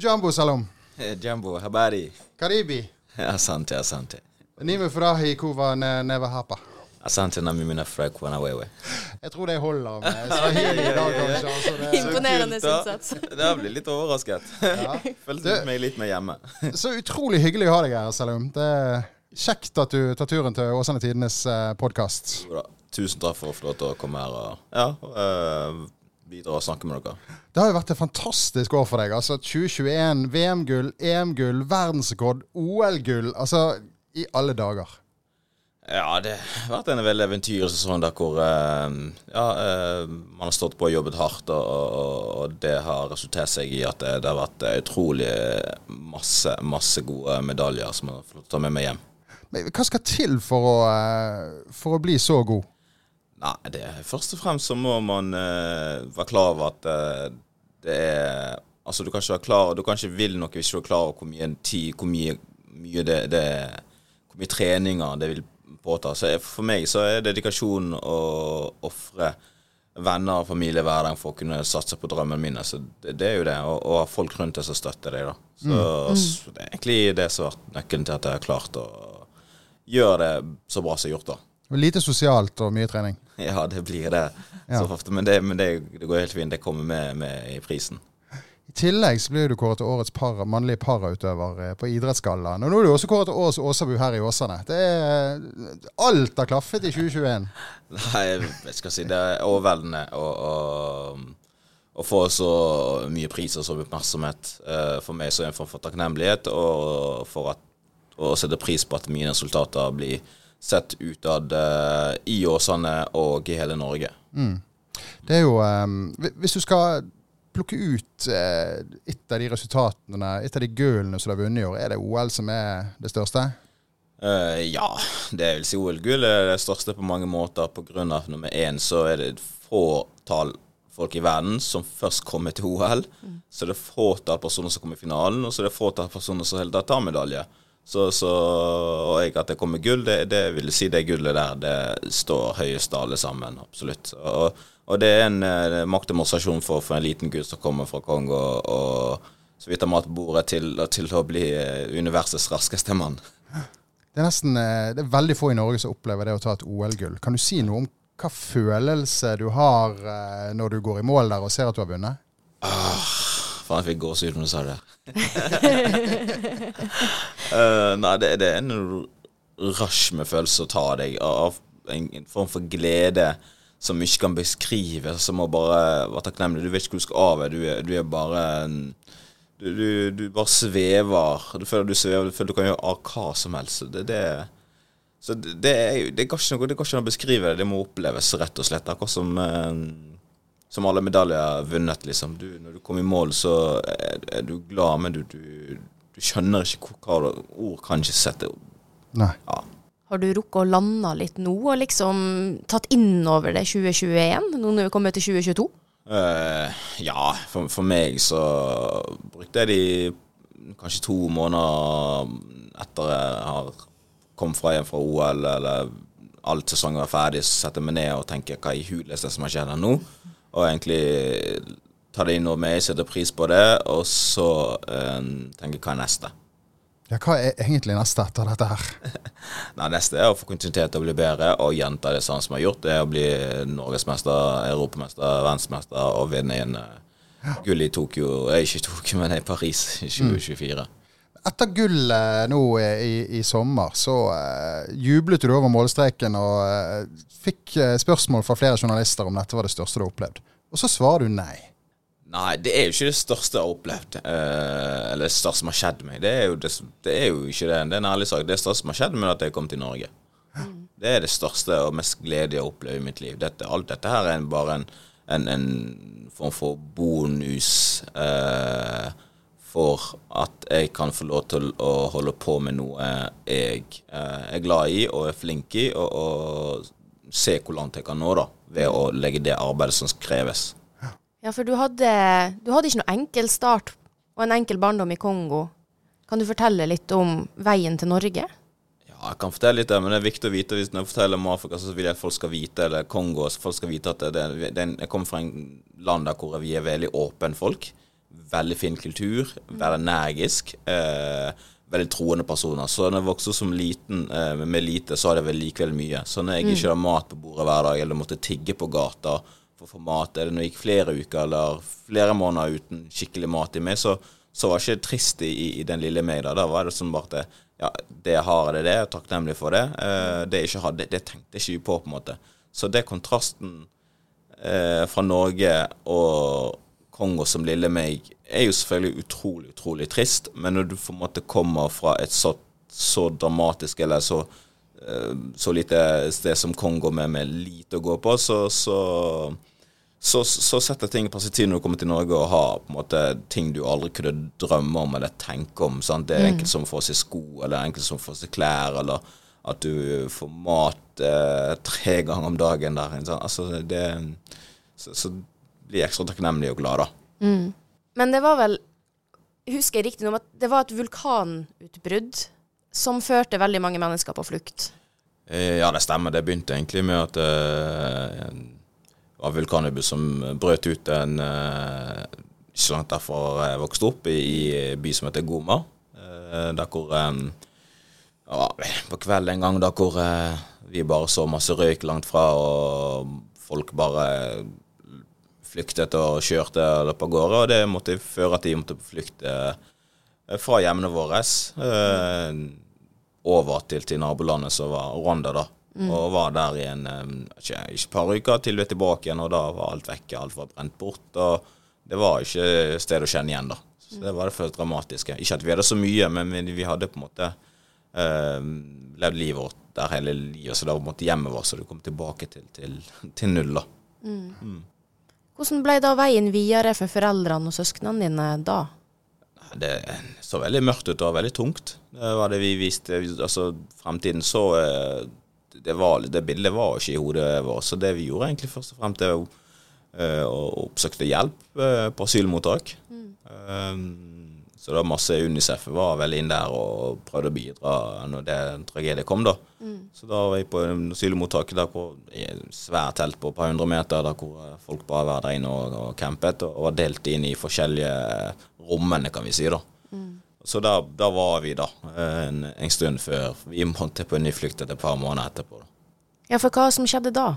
Ujambo salam. Jambo, habari. Karibi. Asante, asante. Nimefurahi kuwa na neva hapa. Asante na mimi nafurahi kuwa na wewe. Jeg tror det holder med swahili i dag, kanskje. Altså det, Imponerende innsats. Da blir litt overrasket. ja. Følte Du- meg litt mer hjemme. Så utrolig hyggelig å ha deg her, Salum. Det er kjekt at du tar turen til Åsane Tidenes eh, podkast. Tusen takk for å få lov til å komme her og ja, øh, bidra og snakke med dere. Det har jo vært et fantastisk år for deg. Altså 2021, VM-gull, EM-gull, verdensrekord, OL-gull. Altså, i alle dager. Ja, det har vært en veldig eventyrsesong der hvor øh, ja, øh, man har stått på og jobbet hardt, og, og, det har resultert seg i at det, det har vært utrolig masse, masse gode medaljer som jeg har fått ta med meg hjem. Men hva skal til for å, eh, for å bli så god? Nei, det er først og fremst så må man uh, være klar over at uh, det er Altså, du kan ikke være klar Du kan ikke vil noe hvis du er klar over hvor mye tid Hvor mye, mye det, det Hvor mye treninger det vil påta. Så jeg- for meg så er dedikasjon å ofre venner og familie hver dag for å kunne satse på drømmene mine. Så det, det er jo det. Og, ha folk rundt deg som støtter deg, da. Så, så det er egentlig det som har vært nøkkelen til at jeg har klart å gjøre det så bra som jeg har gjort, da. Lite sosialt og mye trening. Ja, det blir det Ja. så ofte. Men, det, men det, det går helt fint. Det kommer med, med i prisen. I tillegg så blir du kåret til årets para, mannlige parautøver eh, på Idrettsgallaen. Og nå er du også kåret til årets Åsabu her i Åsane. Det er, alt har klaffet i 2021. Nei, jeg jeg si. Det er overveldende å, få så mye pris og så oppmerksomhet. Eh, For meg så er det en form for takknemlighet, og for at, å sette pris på at mine resultater blir sett utad uh, i Åsane og i hele Norge. Det er jo um, Hvis du skal plukke ut uh, et av de resultatene, et av de gullene som du har vunnet i år, er det OL som er det største? Uh, ja, det vil si OL-gull er det største på mange måter. På grunn av nummer én så er det et fåtall folk i verden som først kommer til OL. Så det er fåtall personer som kommer i finalen, og så det er det fåtall personer som hele tatt tar medalje. Så, så og jeg, at det kommer gull, det, det vil si det gullet der, det står høyest alle sammen. Absolutt. Og, og det er en eh, maktdemonstrasjon for, for en liten gutt som kommer fra Kongo og så vidt har mat på bordet til, til å bli eh, universets raskeste mann. Det er nesten eh, Det er veldig få i Norge som opplever det å ta et OL-gull. Kan du si noe om hva følelse du har eh, når du går i mål der og ser at du har vunnet? Faen, jeg fikk gåsehud når du sa det. Eh, nei, det, det er en rush med følelser å ta deg av en, en form for glede som ikke kan beskrives, som å bare være takknemlig. Du vet ikke hvor du skal av. Du, er- du er bare en du, du, du bare svever. Du føler du svever, du føler du kan gjøre hva som helst. Det, det, så det, det, er, det går ikke det går ikke an å beskrive det. Det må oppleves, rett og slett. Akkurat som eh, som alle medaljer er vunnet, liksom. Du, når du kommer i mål, så er, er du glad, men du, du, du skjønner ikke hva, Ord kan ikke sette Nei. Ja. Har du rukket å lande litt nå, og liksom tatt inn over det 2021, nå når vi kommer til 2022? Uh, ja, for, for meg så brukte jeg de kanskje to måneder etter jeg har kommet fra hjem fra OL, eller alt sesongen var ferdig, så setter jeg meg ned og tenker hva i huleste som har skjedd her nå? Og egentlig ta det inn over meg, sette pris på det, og så eh, tenke hva er neste? Ja, hva er egentlig neste etter dette her? Nei, Neste er å få kontinuitet til å bli bedre og gjenta det samme som jeg har gjort. Det er å bli norgesmester, europamester, verdensmester og vinne en ja. gull i Tokyo. Eh, ikke i Tokyo, men i Paris i 2024. Etter gullet nå eh, i, i sommer, så uh, jublet du over målstreken og uh, fikk eh, spørsmål fra flere journalister om dette var det største du har opplevd. Og så svarer du nei. Nei, det er jo ikke det største jeg har opplevd. eh, eller det største som har skjedd meg. Det er jo, det, det er jo ikke det. Det er en ærlig sak. Det største som har skjedd meg, er at jeg kom til Norge. Det er det største og mest gledelige jeg har opplevd i mitt liv. Dette, alt dette her er bare en, en, en form for bonus eh, for at jeg kan få lov til å holde på med noe jeg eh, er glad i og er flink i, og, og se hvor langt jeg kan nå da, ved å legge det arbeidet som kreves. Ja, for du hadde, du hadde ikke noe enkel start og en enkel barndom i Kongo. Kan du fortelle litt om veien til Norge? Ja, jeg kan fortelle litt, men det er viktig å vite hvis når jeg forteller om Afrika, så vil jeg at folk skal vite, eller Kongo, så folk skal vite at det, det, det, jeg kommer fra en land der hvor vi er veldig åpne folk. veldig fin kultur, veldig energisk. Eh, veldig troende personer. Så når jeg vokste opp som liten eh, med lite, så hadde jeg vel likevel mye. Så når jeg ikke hadde mat på bordet hver dag, eller måtte tigge på gata for å få mat, eller når det gikk flere uker eller flere måneder uten skikkelig mat i meg, så, så var det ikke trist i, i den lille meg. Da Da var det sånn bare at det, ja, det jeg har, er det det. Jeg er takknemlig for det. Eh, det jeg ikke hadde, det tenkte jeg ikke på, på en måte. Så det kontrasten eh, fra Norge og Kongo som lille meg er jo selvfølgelig utrolig, utrolig trist. Men når du på en måte kommer fra et så, så dramatisk eller så, eh, så lite sted som Kongo med, med lite å gå på, så, så, så, så setter ting på sin tid når du kommer til Norge og har på en måte ting du aldri kunne drømme om eller tenke om. Sant? Det er enkelt som å få seg sko, eller enkelt som å få seg klær, eller at du får mat eh, tre ganger om dagen der. Altså, det, så, så blir jeg ekstra takknemlig og glad, da. Men det var vel Husker jeg riktig noe at det var et vulkanutbrudd som førte veldig mange mennesker på flukt? Eh, Ja, det stemmer. Det begynte egentlig med at eh, var vulkanutbrudd som brøt ut en eh, ikke så langt derfra jeg vokste opp, i en by som heter Goma. Eh, der hvor eh, ja, På kvelden en gang der hvor eh, vi bare så masse røyk langt fra, og folk bare flyktet og kjørte og løp av gårde, og det måtte føre at de måtte flykte eh, fra hjemmene våre eh, over til, til nabolandet som var Rwanda, da. Og var der i en eh, ikke, ikke par uker til du er tilbake igjen, og da var alt vekke, alt var brent bort. Og det var ikke sted å kjenne igjen, da. Så det var det første dramatiske. Ikke at vi hadde så mye, men vi, hadde på en måte uh, levd livet vårt der hele livet, så det var på en måte hjemmet vårt, så du kom tilbake til, til, til null, da. Hvordan ble da veien videre for foreldrene og søsknene dine da? Det så veldig mørkt ut og veldig tungt. Det var det vi viste. Altså, fremtiden så eh, det, var, det bildet var ikke i hodet vårt. Så det vi gjorde egentlig først og fremst, det var eh, å oppsøkte hjelp eh, på asylmottak. Um, så da masse Unicef var vel inn der og prøvde å bidra når det tragedien kom, da. Så da var jeg på asylmottaket der på et svært telt på et par hundre meter, der hvor eh, folk bare var der inne og, og campet, og var delt inn i forskjellige rommene, kan vi si, da. Så da, der, var vi da en, en stund før vi måtte på en ny flukt et par måneder etterpå. da. Ja, for hva som skjedde da?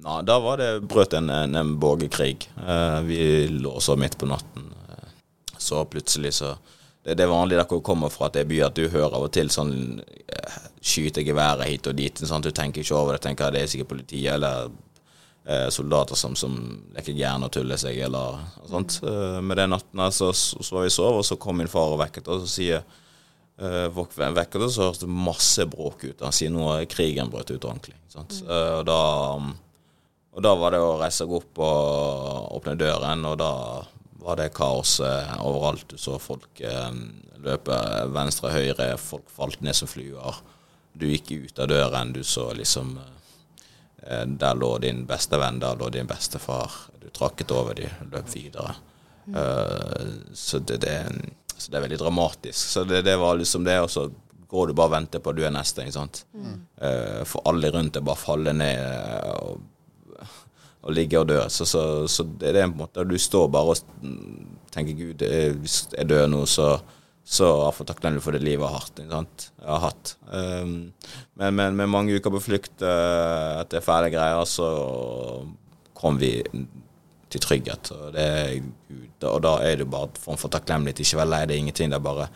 Nei, da var det brøt en, en, en borgerkrig. Eh, vi lå så midt på natten. Eh, så plutselig så Det, det er vanlig der hvor du kommer fra at det er by, at du hører av og til sånn eh, skytegeværet hit og dit. Sant? Du tenker ikke over det. tenker det er sikkert politiet eller eh, soldater som, som leker gæren og tuller seg eller noe sånt. Eh, med den natten her så, så, så var vi sove, og så kom min far og vekket oss og sier uh, vekket oss, så hørtes det masse bråk ut. Han sier nå krigen brøt ut ordentlig. Sant? Eh, og da og da var det å reise seg opp og åpne døren, og da var det kaos eh, overalt. Du så folk eh, løpe venstre, høyre, folk falt ned som fluer. Du gikk ut av døren, du så liksom eh, Der lå din beste venn, der lå din bestefar. Du trakket over de, løp videre. Eh, så, det, det, så det er veldig dramatisk. Så det, det var liksom det, og så går du bare og venter på at du er neste, ikke sant. Eh, for alle rundt deg bare faller ned. eh, og og ligger og dør. Så, så, så det er en måte Du står bare og mm, tenker Gud, jeg hvis jeg dør nå, så så er jeg iallfall takknemlig for det livet jeg har hatt. Ikke sant? Jeg har hatt. Um, men, men med mange uker på flukt uh, etter ferdige greier, så kom vi til trygghet. Og, det, er og da er det bare en form for takknemlighet. Ikke vel lei, det er ingenting. Det er bare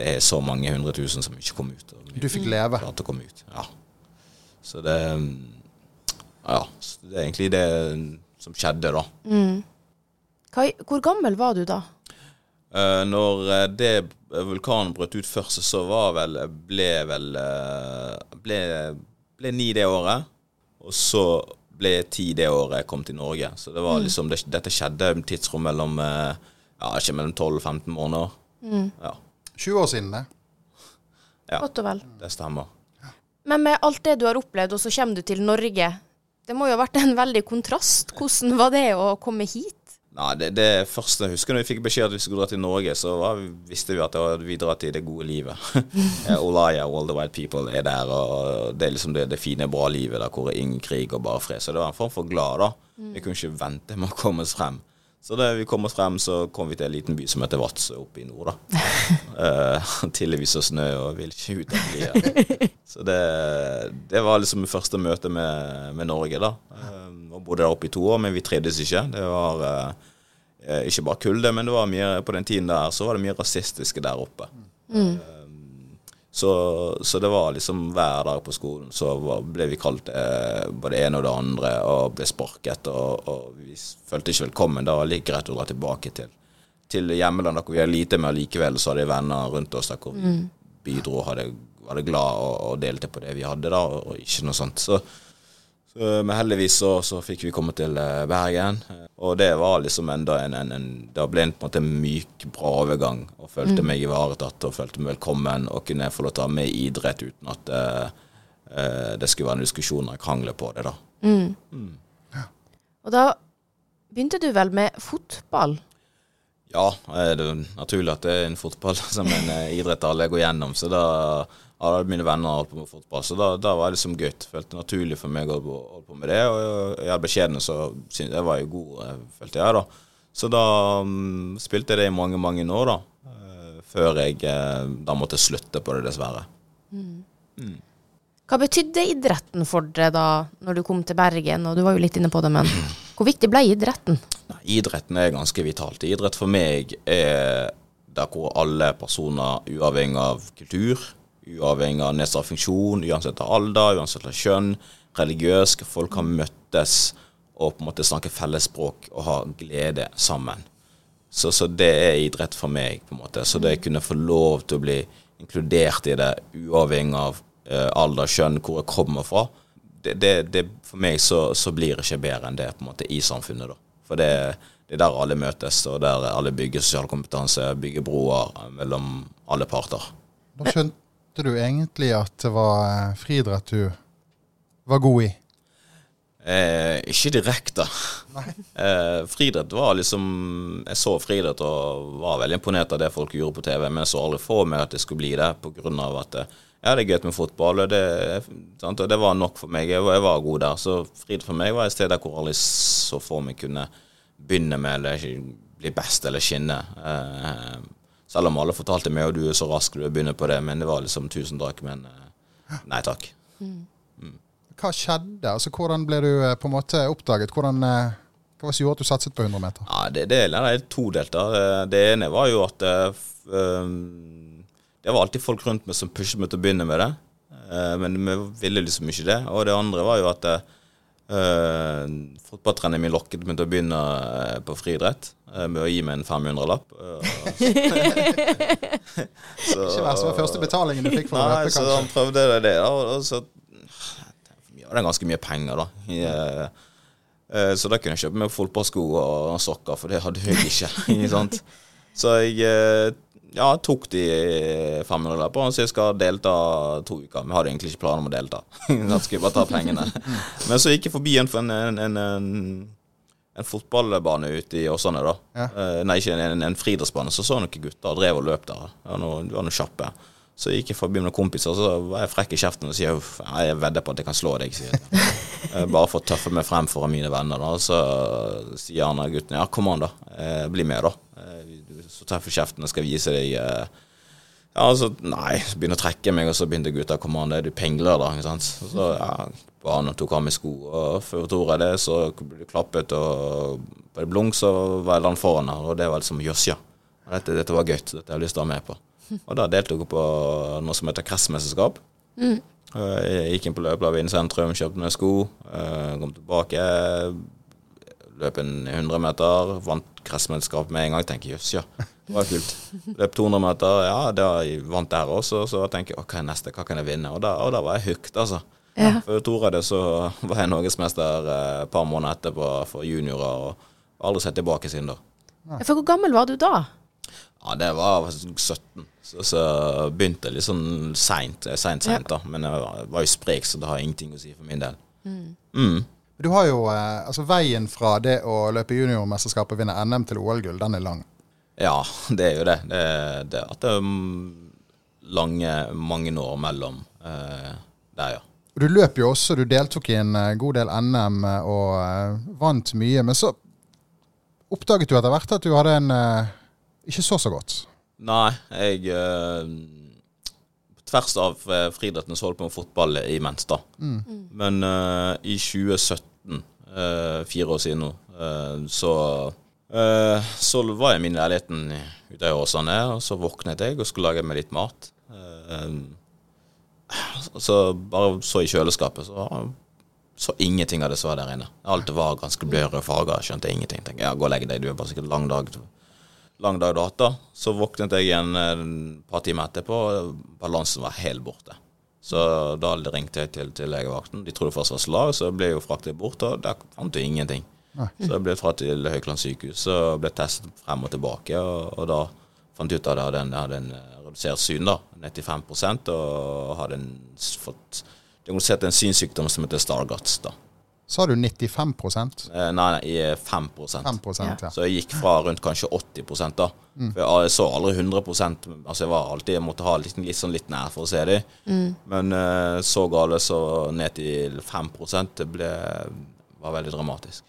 det er så mange hundre tusen som ikke kom ut. Og Du fikk leve. klarte å komme ut. Ja. Så det Ja, så det er egentlig det som skjedde, da. Hva, hvor gammel var du da? Eh, når eh, det vulkanen brøt ut først, så var vel ble vel eh, ble, ble ni det året. Og så ble ti det året jeg kom til Norge. Så det var liksom det, dette skjedde i tidsrom mellom ja, ikke mellom 12 og 15 måneder. Ja, 20 år siden, det. Ja. Godt og vel. det stemmer. Men med alt det du har opplevd, og så kommer du til Norge. Det må jo ha vært en veldig kontrast. Hvordan var det å komme hit? Nei, det, det første jeg husker når vi fikk beskjed at vi skulle dra til Norge, så var, visste vi at det var, vi drar til det gode livet. Olaya, All the White People er der, og det er liksom det, det fine, bra livet der hvor det er ingen krig og bare fred. Så det var en form for glad, da. Vi kunne ikke vente med å komme oss frem. Så da vi kom oss frem, så kom vi til en liten by som heter Vadsø oppe i nord. da. Eh, Tidligvis og snø og vil ikke ut av blia. Så det, det var liksom første møte med, med Norge, da. Vi og bodde der oppe i to år, men vi trivdes ikke. Det var eh, eh, ikke bare kulde, men det var mye, på den tiden der så var det mye rasistiske der oppe. Eh, så, så det var liksom hver dag på skolen så var, ble vi kalt eh, både det ene og det andre og ble sparket. Og, og vi følte ikke velkommen. Da var like greit å dra tilbake til, til hjemlandet hvor vi hadde lite, men likevel så hadde vi venner rundt oss der hvor vi bidro og hadde, hadde glad og, og delte på det vi hadde da, og, og ikke noe sånt. Så, så, men heldigvis så, så fikk vi komme til eh, Bergen, og det var liksom enda en, en, en Det ble en på en måte myk, bra overgang, og følte meg ivaretatt og følte meg velkommen, og kunne få lov til å ha med idrett uten at eh, eh, det skulle være en diskusjon og krangle på det, da. Og da begynte du vel med fotball? Ja, det er naturlig at det er en fotball som en idrett alle går gjennom. Så da hadde mine venner holdt på med fotball, så da, da var det liksom gutt. Følte det naturlig for meg å holde på, med det. Og jeg, jeg hadde så syntes jeg var jo god, eh, følte jeg da. Så da um, spilte jeg det i mange, mange år, da. eh, Før jeg eh, da måtte slutte på det, dessverre. Hva betydde idretten for deg da når du kom til Bergen? Og du var jo litt inne på det, men hvor viktig ble idretten? Nei, idretten er ganske vitalt. Idrett for meg er der hvor alle personer, uavhengig av kultur, uavhengig av nedsatt funksjon, uansett av alder, uansett av kjønn, religiøs, folk kan møttes og på en måte snakke fellesspråk og ha glede sammen. Så, så det er idrett for meg, på en måte. Så det å kunne få lov til å bli inkludert i det, uavhengig av eh, alder, kjønn, hvor jeg kommer fra, det, det, det for meg så, så blir det ikke bedre enn det på en måte i samfunnet. da. For det, det er der alle møtes, og der alle bygger sosial kompetanse, bygger broer mellom alle parter. Nå skjønte du egentlig at det var eh, friidrett du var god i? Eh, ikke direkte. Eh, friidrett var liksom Jeg så friidrett og var veldig imponert av det folk gjorde på TV, men jeg så aldri for meg at det skulle bli det, av at jeg ja, det er gøy med fotball, og det, sant, og det var nok for meg. Jeg var, jeg var god der. Så friidrett for meg var et sted der hvor alle så for meg kunne begynne med eller bli best eller skinne. Eh, selv om alle fortalte meg at du er så rask du begynner på det, men det var liksom tusen takk, men eh, nei takk. Hva skjedde? Altså, hvordan ble du eh, på en måte oppdaget? Hvordan, eh, hva var det som gjorde at du satset på 100 meter? Ja, det, det, det er todelt. Det ene var jo at eh, um, det var alltid folk rundt meg som pushet meg til å begynne med det. Men vi ville liksom ikke det. Og det andre var jo at uh, fotballtreneren min lokket meg til å begynne eh, på friidrett uh, med å gi meg en 500-lapp. Ikke verst, det var første betalingen du fikk for Nei, dette, så kanskje? han prøvde det, det da, og så ja, det er ganske mye penger, da. Eh, så da kunne jeg kjøpe meg fotballsko og sokker, for det hadde jeg ikke. ikke sant? Så jeg eh, ja, tok de 500-lappene, så jeg skal delta to uker. Jeg hadde egentlig ikke planer om å delta. Da skulle jeg bare ta pengene. Men så gikk jeg forbi en, en, en, en, fotballbane ute i Åsane, da. Ja. Eh, nei, ikke en, en, friidrettsbane. Så så jeg noen gutter og drev og løp der. Det var noe- det var noe kjappe. Så gikk jeg forbi med noen kompiser, så var jeg frekk i kjeften og sier uff, jeg vedder på at jeg kan slå deg, sier jeg. Eh, Bare for å tøffe meg frem foran mine venner. da Så sier han gutten ja, kom an, da. Eh, Bli med, da. Eh, så tøff kjeften og skal vise deg eh, Ja, altså, nei, så begynner å trekke meg, og så begynte gutta å komme an, du pingler, da. Ikke sant? Så ja, barna tok av meg sko, og før jeg det, så ble det klappet, og på det blunk så var jeg land foran her, og det var liksom jøss, ja. Dette, dette var gøy, dette har jeg lyst til å være med på. Og da deltok jeg på noe som heter kretsmesterskap. Mm. Jeg gikk inn på løpelaget inn i sentrum, kjøpte meg sko, eh, kom tilbake, løp en 100 meter, vant kretsmesterskap med en gang. Tenker jøss, ja, det var kult. Løp 200 meter, ja, da vant der også. Så tenker jeg hva er neste, hva kan jeg vinne? Og da, og da var jeg hooked, altså. Ja. Før Tor det, så var jeg norgesmester eh, et par måneder etterpå for juniorer, og har aldri sett tilbake siden da. For hvor gammel var du da? Ja, det var 17, så, så begynte jeg litt sånn seint. Seint, seint, da. Men jeg var, var jo sprek, så det har ingenting å si for min del. Mm. Du har jo, eh, altså Veien fra det å løpe juniormesterskapet og vinne NM til OL-gull, den er lang. Ja, det er jo det. Det, det at det er lange, mange år mellom eh, der, ja. Du løp jo også, du deltok i en eh, god del NM eh, og eh, vant mye. Men så oppdaget du etter hvert at du hadde en eh, ikke så så godt? Nei, jeg tvers av eh, friidretten så holdt på med fotball imens, da. Men eh, i 2017, eh, fire år siden nå, eh, så eh, Så var jeg min leiligheten ute i Åsane, og så våknet jeg og skulle lage meg litt mat. Eh, så bare så i kjøleskapet, så så ingenting av det som var der inne. Alt var ganske bløre farger. Skjønte ingenting. Tenkte, ja, gå og legg deg, du er bare sikkert lang dag. Lang dag hatt. Så våknet jeg igjen eh, et par timer etterpå, og balansen var helt borte. Så da ringte jeg til, til legevakten. De trodde først var slag, så ble jeg jo fraktet bort, og der fant du ingenting. Så jeg ble fraktet til Haukeland sykehus og ble testet frem og tilbake, og, og da fant jeg ut at jeg hadde en, jeg hadde en eh, redusert syn, da, 95 og hadde en, fått diagnosert en synssykdom som heter Stargards. da. Sa du 95 Eh, nei, nei, i 5 5 ja. Så jeg gikk fra rundt kanskje 80 da. For jeg, så aldri 100% Altså jeg var alltid Jeg måtte ha litt, litt sånn litt nær for å se dem. Men uh, så gale så ned til 5 Det ble, var veldig dramatisk.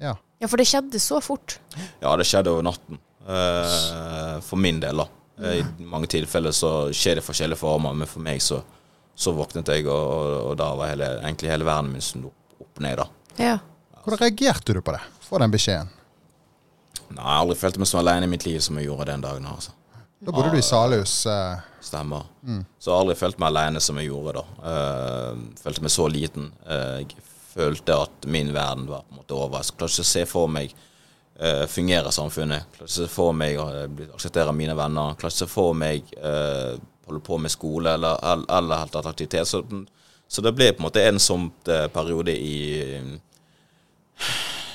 ja. Ja, for det skjedde så fort. Ja, det skjedde over natten. Uh, for min del, da. Eh, I mange tilfeller så skjer det forskjellige former, men for meg så, så våknet jeg, og, og, og da var hele, egentlig hele verden min snudd opp, opp ned, da. Ja. Hvordan reagerte du på det? Få den beskjeden. Nei, jeg har aldri følt meg så alene i mitt liv som jeg gjorde den dagen. altså. Da bodde du i Salhus. Uh... Stemmer. Så jeg har aldri følt meg alene som jeg gjorde da. Uh, følte meg så liten. Uh, jeg følte at min verden var på en måte over. Jeg klarte ikke å se for meg uh, fungere samfunnet. Klarte ikke å se for meg å av mine venner. Klarte ikke å se for meg holde på med skole eller, eller, eller helt aktivitet. Så, så det ble på en måte en sånn periode i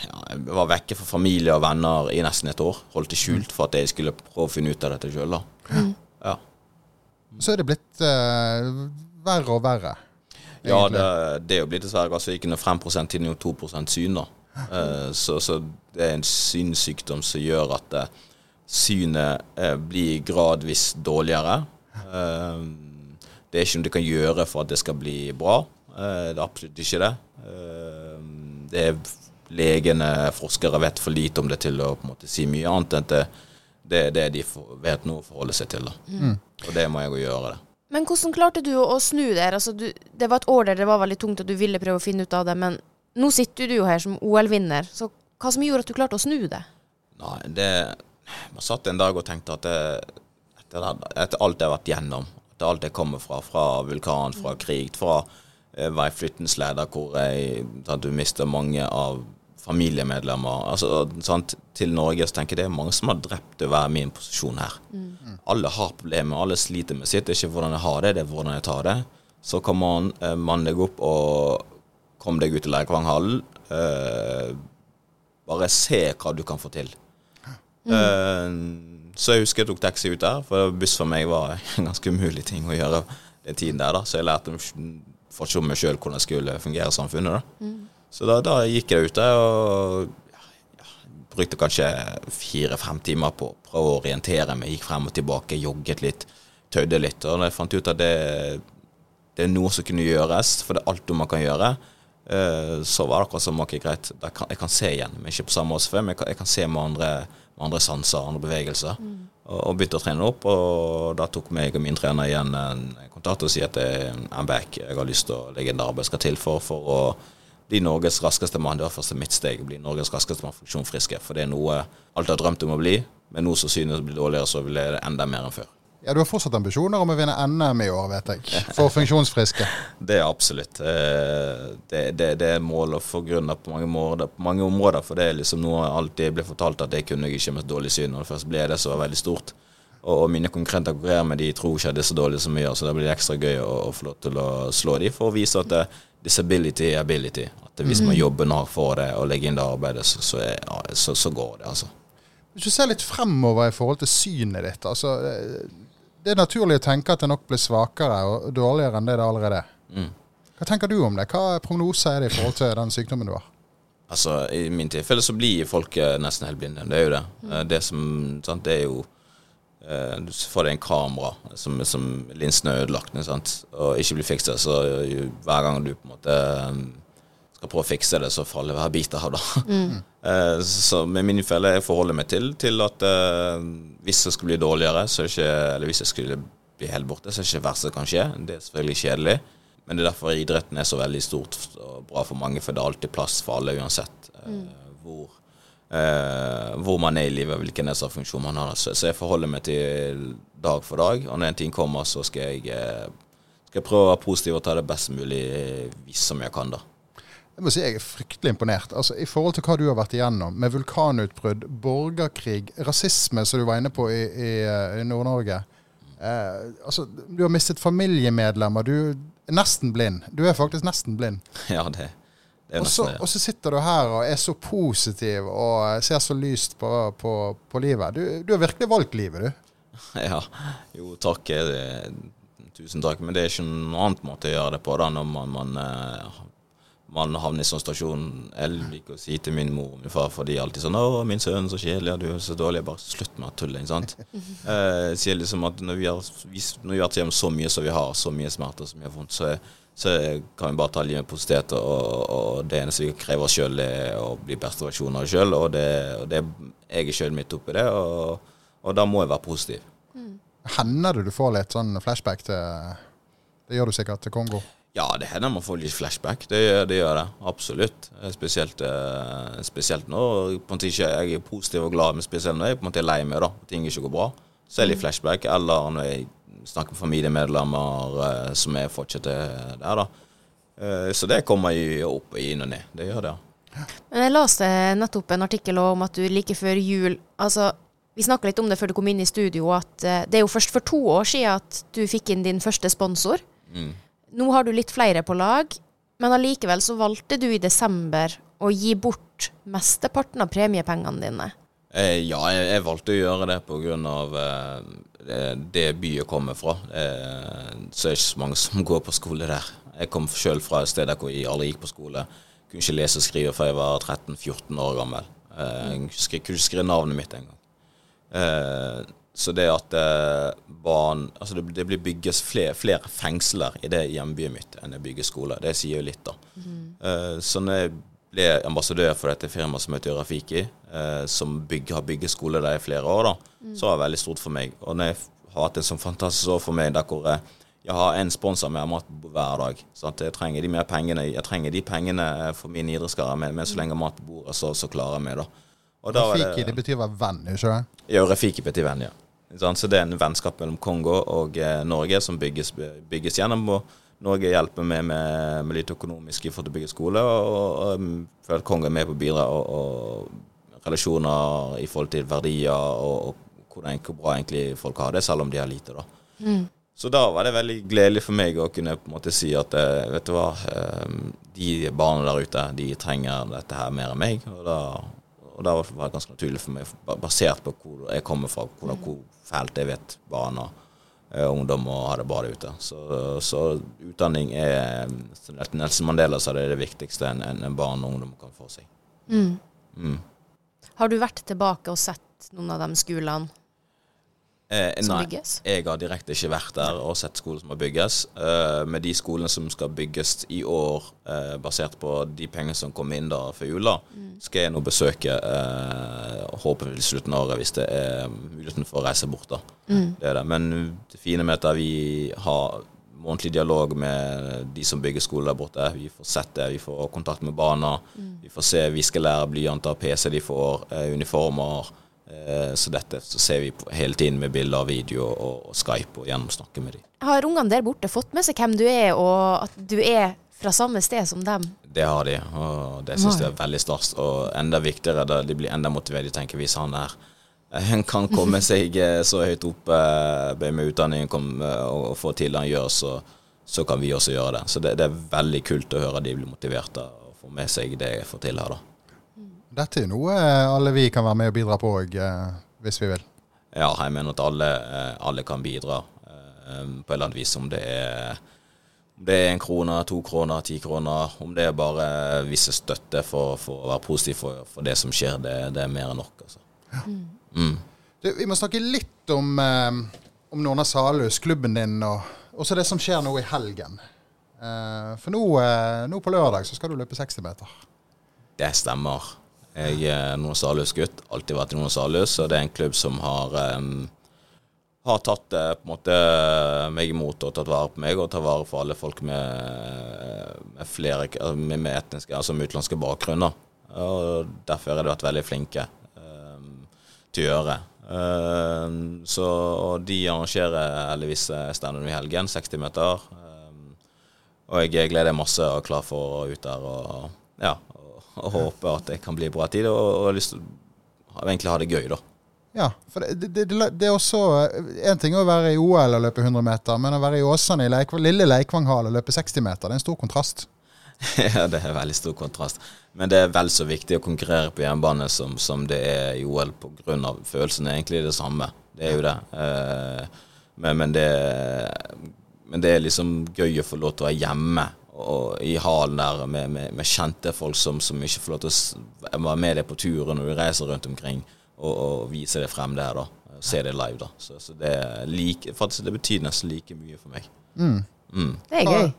ja, Jeg var vekke fra familie og venner i nesten et år. Holdt det skjult for at jeg skulle prøve å finne ut av dette sjøl. Ja. Så er det blitt uh, verre og verre. Ja, egentlig. det, det er jo blitt dessverre altså ikke noe 5 til noe 2 syn. da. Uh, så, så det er en synssykdom som gjør at uh, synet blir gradvis dårligere. Eh, det er ikke noe du kan gjøre for at det skal bli bra. Eh, det er absolutt ikke det. Eh, det er legene, forskere vet for lite om det til å på en måte si mye annet enn at det, det er det de vet nå å forholde seg til. da. Og det må jeg jo gjøre. det. Men hvordan klarte du å snu der? Altså, du, det var et år der det var veldig tungt, og du ville prøve å finne ut av det, men nå sitter du jo her som OL-vinner. Så hva som gjorde at du klarte å snu det? Nei, det Man satt en dag og tenkte at det, etter, etter alt jeg har vært gjennom, etter alt jeg kommer fra, fra vulkan, fra krig, fra eh, være flyttensleder hvor jeg sant, du mister mange av familiemedlemmer altså, sant, Til Norge så tenker jeg det er mange som har drept å være min posisjon her. Alle har problemer, alle sliter med sitt. Det er ikke hvordan jeg har det, det er hvordan jeg tar det. Så kan man eh, manne deg opp og komme deg ut i Leirkvanghallen. Eh, bare se hva du kan få til. Eh, så jeg husker jeg tok taxi ut der, for buss for meg var en ganske umulig ting å gjøre den tiden der. da Så jeg lærte fortsatt meg sjøl hvordan jeg skulle fungere i samfunnet. da Så da, da gikk jeg ut der og ja, brukte kanskje fire-fem timer på å prøve å orientere meg. Gikk frem og tilbake, jogget litt, tøyde litt. Og da jeg fant ut at det, det er noe som kunne gjøres, for det er alt man kan gjøre. eh, Så var det akkurat som ok, greit, jeg kan, jeg kan se igjen, men ikke på samme måte før. Men jeg kan, jeg kan se med andre, med andre sanser, andre bevegelser. Og, og begynte å trene opp, og da tok meg og min trener igjen en kontakt og sier at jeg, I'm back, jeg har lyst til å legge inn det arbeidet skal til for, for å bli Norges raskeste mann. Det var første mitt steg, bli Norges raskeste mann funksjonsfriske. For det er noe alt har drømt om å bli, men nå som synet blir dårligere, så vil jeg det enda mer enn før. Ja, Du har fortsatt ambisjoner om å vinne NM i år, vet jeg. For funksjonsfriske. Det er absolutt. eh, Det, det, det er målet for grunn på mange, måter, på mange områder. For det er liksom noe jeg alltid ble fortalt at det kunne jeg ikke med dårlig syn. Når det først ble det så veldig stort. Og, og mine konkurrenter konkurrerer med de tror ikke det er så dårlig som vi gjør, så da blir det ekstra gøy å, å få lov til å slå de for å vise at det, disability er ability. At hvis man jobber hardt for det og legger inn det arbeidet, så, så, er, ja, så, så går det, altså. Hvis du ser litt fremover i forhold til synet ditt altså, eh, Det er naturlig å tenke at det nok blir svakere og dårligere enn det det allerede er. Mm. Hva tenker du om det? Hva prognose er det i forhold til den sykdommen du har? Altså, I min tilfelle så blir folk eh, nesten helt blinde. Det er jo det. Eh, Det som, sant, det er jo eh, Du får deg en kamera som, som linsen er ødelagt sant, og ikke blir fikset. Så hver gang du på en måte skal prøve å fikse det, så faller hver bit biter av det. Eh, så med min felle jeg forholder meg til, til at eh, hvis det skulle bli dårligere, så er det ikke, eller hvis jeg skulle bli helt borte, så er det ikke det verste som kan skje. Det er selvfølgelig kjedelig. Men det er derfor idretten er så veldig stort og bra for mange, for det er alltid plass for alle uansett eh, hvor, eh, hvor man er i livet, hvilken funksjon man har. Så, så jeg forholder meg til dag for dag, og når en ting kommer, så skal jeg, eh, skal jeg prøve å være positiv og ta det best mulig hvis som jeg kan, da. Jeg må si jeg er fryktelig imponert. Altså, I forhold til hva du har vært igjennom, med vulkanutbrudd, borgerkrig, rasisme, som du var inne på i, i, i Nord-Norge. Eh, altså, du har mistet familiemedlemmer. Du er nesten blind. Du er faktisk nesten blind. Ja, det, det er nesten det. og så sitter du her og er så positiv og ser så lyst på, på, på livet. Du, du har virkelig valgt livet, du. Ja, jo takk. eh, Tusen takk. Men det er ikke noen annen måte å gjøre det på da, når man, man, eh, man havner i sånn stasjon. Jeg liker å si til min mor og min far, for de er alltid sånn 'Å, min sønn, så kjedelig, du er så dårlig.' Bare slutt med å tulle, ikke sant. Eh, Jeg sier liksom at når vi har, vis- når vi har vært gjennom så mye som vi har, så mye smerter som mye vondt, så, så kan vi bare ta livet med positivitet, og, og det eneste vi krever oss sjøl, er å bli beste versjon av oss sjøl, og, det, og det, jeg er sjøl midt oppi det, og, og da må jeg være positiv. Hender det du får litt sånn flashback til Det gjør du sikkert til Kongo. Ja, det hender man får litt flashback. Det, det gjør det. Absolutt. Spesielt, eh, spesielt når på en måte jeg er positiv og glad, men spesielt når jeg på en måte er lei meg, da. Ting ikke går bra. Så er det litt flashback. Eller når jeg snakker med familiemedlemmer eh, som er fortsatt der, da. Eh, Så det kommer jo opp og inn og ned. Det gjør det. Men jeg leste nettopp en artikkel om at du like før jul Altså, vi snakka litt om det før du kom inn i studio, at det er jo først for to år siden at du fikk inn din første sponsor. Mm. Nå har du litt flere på lag, men allikevel så valgte du i desember å gi bort mesteparten av premiepengene dine. Eh, ja, jeg, jeg valgte å gjøre det pga. Eh, det, jeg kommer fra. Eh, så er det ikke så mange som går på skole der. Jeg kom sjøl fra et sted der hvor jeg aldri gikk på skole. Kunne ikke lese og skrive før jeg var 13-14 år gammel. Eh, jeg kunne ikke skrive navnet mitt engang. Eh, så det at eh, barn Altså det, det blir bygges flere, flere fengsler i det hjembyen mitt enn det bygges skole. Det sier jo litt, da. Eh, så når jeg ble ambassadør for dette firmaet som heter Rafiki, eh, som bygg, har bygget skole der i flere år, da, så var det veldig stort for meg. Og når jeg har hatt en sånn fantastisk år for meg der hvor jeg, jeg har en sponsor med mat hver dag. Sant? Jeg trenger de mer pengene Jeg trenger de pengene for min idrettskarriere, men, men så lenge mat på bordet, så, så klarer jeg meg, da. Og da Rafiki, det betyr å være venn, ikke sant? ja, Rafiki betyr venn, ja. Så det er en vennskap mellom Kongo og eh, Norge som bygges, bygges gjennom. Og Norge hjelper med, med, med litt økonomisk til å bygge skole, og, og um, føler at Kongo er med på å bidra. Og, og relasjoner i forhold til verdier og, og hvordan, hvor bra egentlig folk har det, selv om de har lite. da. Så da var det veldig gledelig for meg å kunne på en måte si at eh, vet du hva, eh, de barna der ute, de trenger dette her mer enn meg. Og da, og da var det ganske naturlig for meg, basert på hvor jeg kommer fra, hvor, hvor fælt jeg vet barn og eh, ungdom og ha det bra ute. Så, så utdanning er som Nelson Mandela sa det er det viktigste en, en, barn og ungdom kan få seg. Mm. Har du vært tilbake og sett noen av de skolene Eh, nei, jeg har direkte ikke vært der og sett skoler som må bygges. Eh, med de skolene som skal bygges i år, eh, basert på de pengene som kom inn da før jula, skal jeg nå besøke eh, håper i slutten av året hvis det er muligheten for å reise bort. da. Det er det. Men det fine med at vi har månedlig dialog med de som bygger skole der borte. Vi får sett det, vi får kontakt med barna. Vi får se viskelærer, blyanter, PC de får, eh, uniformer. Eh, så dette så ser vi hele tiden med bilder, video og, og Skype og gjennomsnakke med dem. Har ungene der borte fått med seg hvem du er, og at du er fra samme sted som dem? Det har de, og det syns jeg er veldig stas. Og enda viktigere, da de blir enda motivert. De tenker hvis han er han kan komme seg eh, så høyt opp eh, med utdanningen og få til det han gjør, så, så kan vi også gjøre det. Så det, det er veldig kult å høre de blir motiverte og får med seg det jeg får til her, da. Dette er noe eh, alle vi kan være med og bidra på òg, hvis vi vil. Ja, jeg mener at alle, eh, alle kan bidra eh, på et eller annet vis. Om det er om det er en krone, to kroner, ti kroner. Om det er bare visse støtte for, for å være positiv for, for det som skjer, det, det er mer enn nok. Altså. Mm. Du, vi må snakke litt om, eh, om Norna Salhus, klubben din, og også det som skjer nå i helgen. Eh, for nå, eh, nå på lørdag så skal du løpe 60 meter. Det stemmer. Jeg er Noen Salhus-gutt. Alltid vært i Noen Salhus, og det er en klubb som har um, har tatt eh, på en måte meg imot og tatt vare på meg, og tar vare på alle folk med, med flere med, etniske, altså med utenlandske bakgrunner. Og Derfor har de vært veldig flinke um, til å gjøre. Um, så og De arrangerer heldigvis standup i helgen, 60 meter. Um, og jeg gleder meg masse og er klar for å ut der og, ja, og, håper at det kan bli bra tid. Og, og har lyst til å egentlig ha det gøy, da. Ja, for det, det, det, det er også En ting å være i OL og løpe 100 meter, men å være i Åsane i Leik, lille Leikvanghall og løpe 60 meter, det er en stor kontrast. ja, det er veldig stor kontrast. Men det er vel så viktig å konkurrere på hjemmebane som, som det er i OL, pga. følelsene er egentlig det samme. Det er jo det. Eh, men, men, det. men, det er liksom gøy å få lov til å være hjemme og i halen der med, med, med kjente folk som, som, ikke får lov til å være med deg på turen når du reiser rundt omkring og, og vise det frem der, da. Se det live, da. Så, så det, like, faktisk, det, betyr nesten like mye for meg. Mm. Mm. Det er gøy.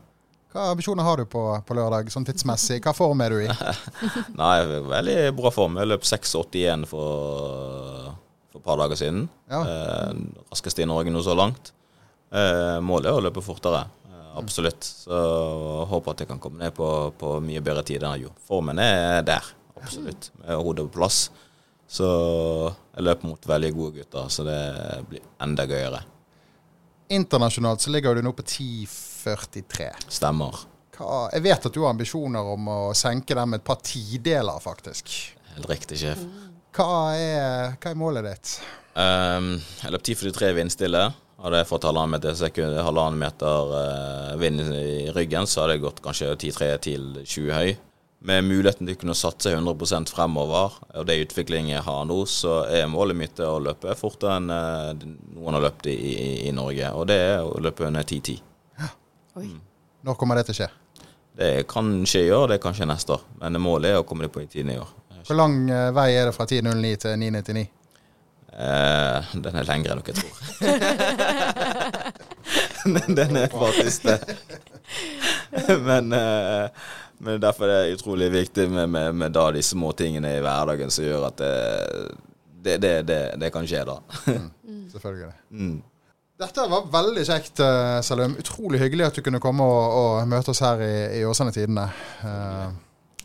Hva ambisjoner har du på, på, lørdag, sånn tidsmessig? Hva form er du i? Nei, veldig bra form. Jeg løp 6,81 for, for et par dager siden. Ja. Eh, raskest i Norge nå så langt. Eh, målet er å løpe fortere. Absolutt. Så håper at jeg kan komme ned på, på mye bedre tid enn jeg gjorde. Formen er der, absolutt. Med hodet på plass. Så jeg løper mot veldig gode gutter, så det blir enda gøyere. Internasjonalt så ligger du nå på 10,43. Stemmer. Hva, jeg vet at du har ambisjoner om å senke dem et par tideler, faktisk. Helt riktig, sjef. Hva er, hva er målet ditt? Um, jeg løp 10,43 vindstille. Hadde jeg fått halvannen meter, sekund, halvannen meter eh, vind i ryggen, så hadde jeg gått kanskje 10-3 til 20 høy med muligheten til å kunne satse 100% fremover, og det utviklingen jeg har nå, så er målet mitt å løpe fortere enn eh, noen har løpt i, i, i, Norge. Og det er å løpe under 10-10. Ja. Mm. Når kommer det til å skje? Det kan skje i år, det kan skje neste år. Men målet er å komme det på i tiden i år. Hvor lang eh, vei er det fra 10.09 til 9.99? Eh, den er lengre enn dere tror. den er faktisk det. Men eh, men derfor er det utrolig viktig med, med, med da de små tingene i hverdagen som gjør at det, det, det, det kan skje, da. Mm. Selvfølgelig. Mm. Dette var veldig kjekt, eh, Salum. Utrolig hyggelig at du kunne komme og, og møte oss her i, i Åsane Tidene. Uh,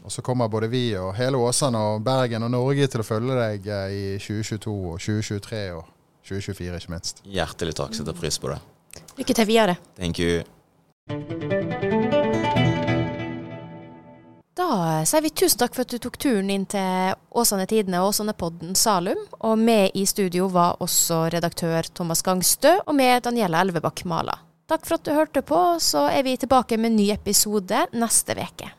og så kommer både vi og hele Åsane og Bergen og Norge til å følge deg eh, i 2022 og 2023 og 2024, ikke minst. Hjertelig takk. Setter pris på det. Lykke til videre. Thank you. Da sier vi tusen takk for at du tok turen inn til Åsane Tidene og Åsane-podden Salum. Og med i studio var også redaktør Thomas Gangstø og med Daniela Elvebakk Mala. Takk for at du hørte på, så er vi tilbake med en ny episode neste uke.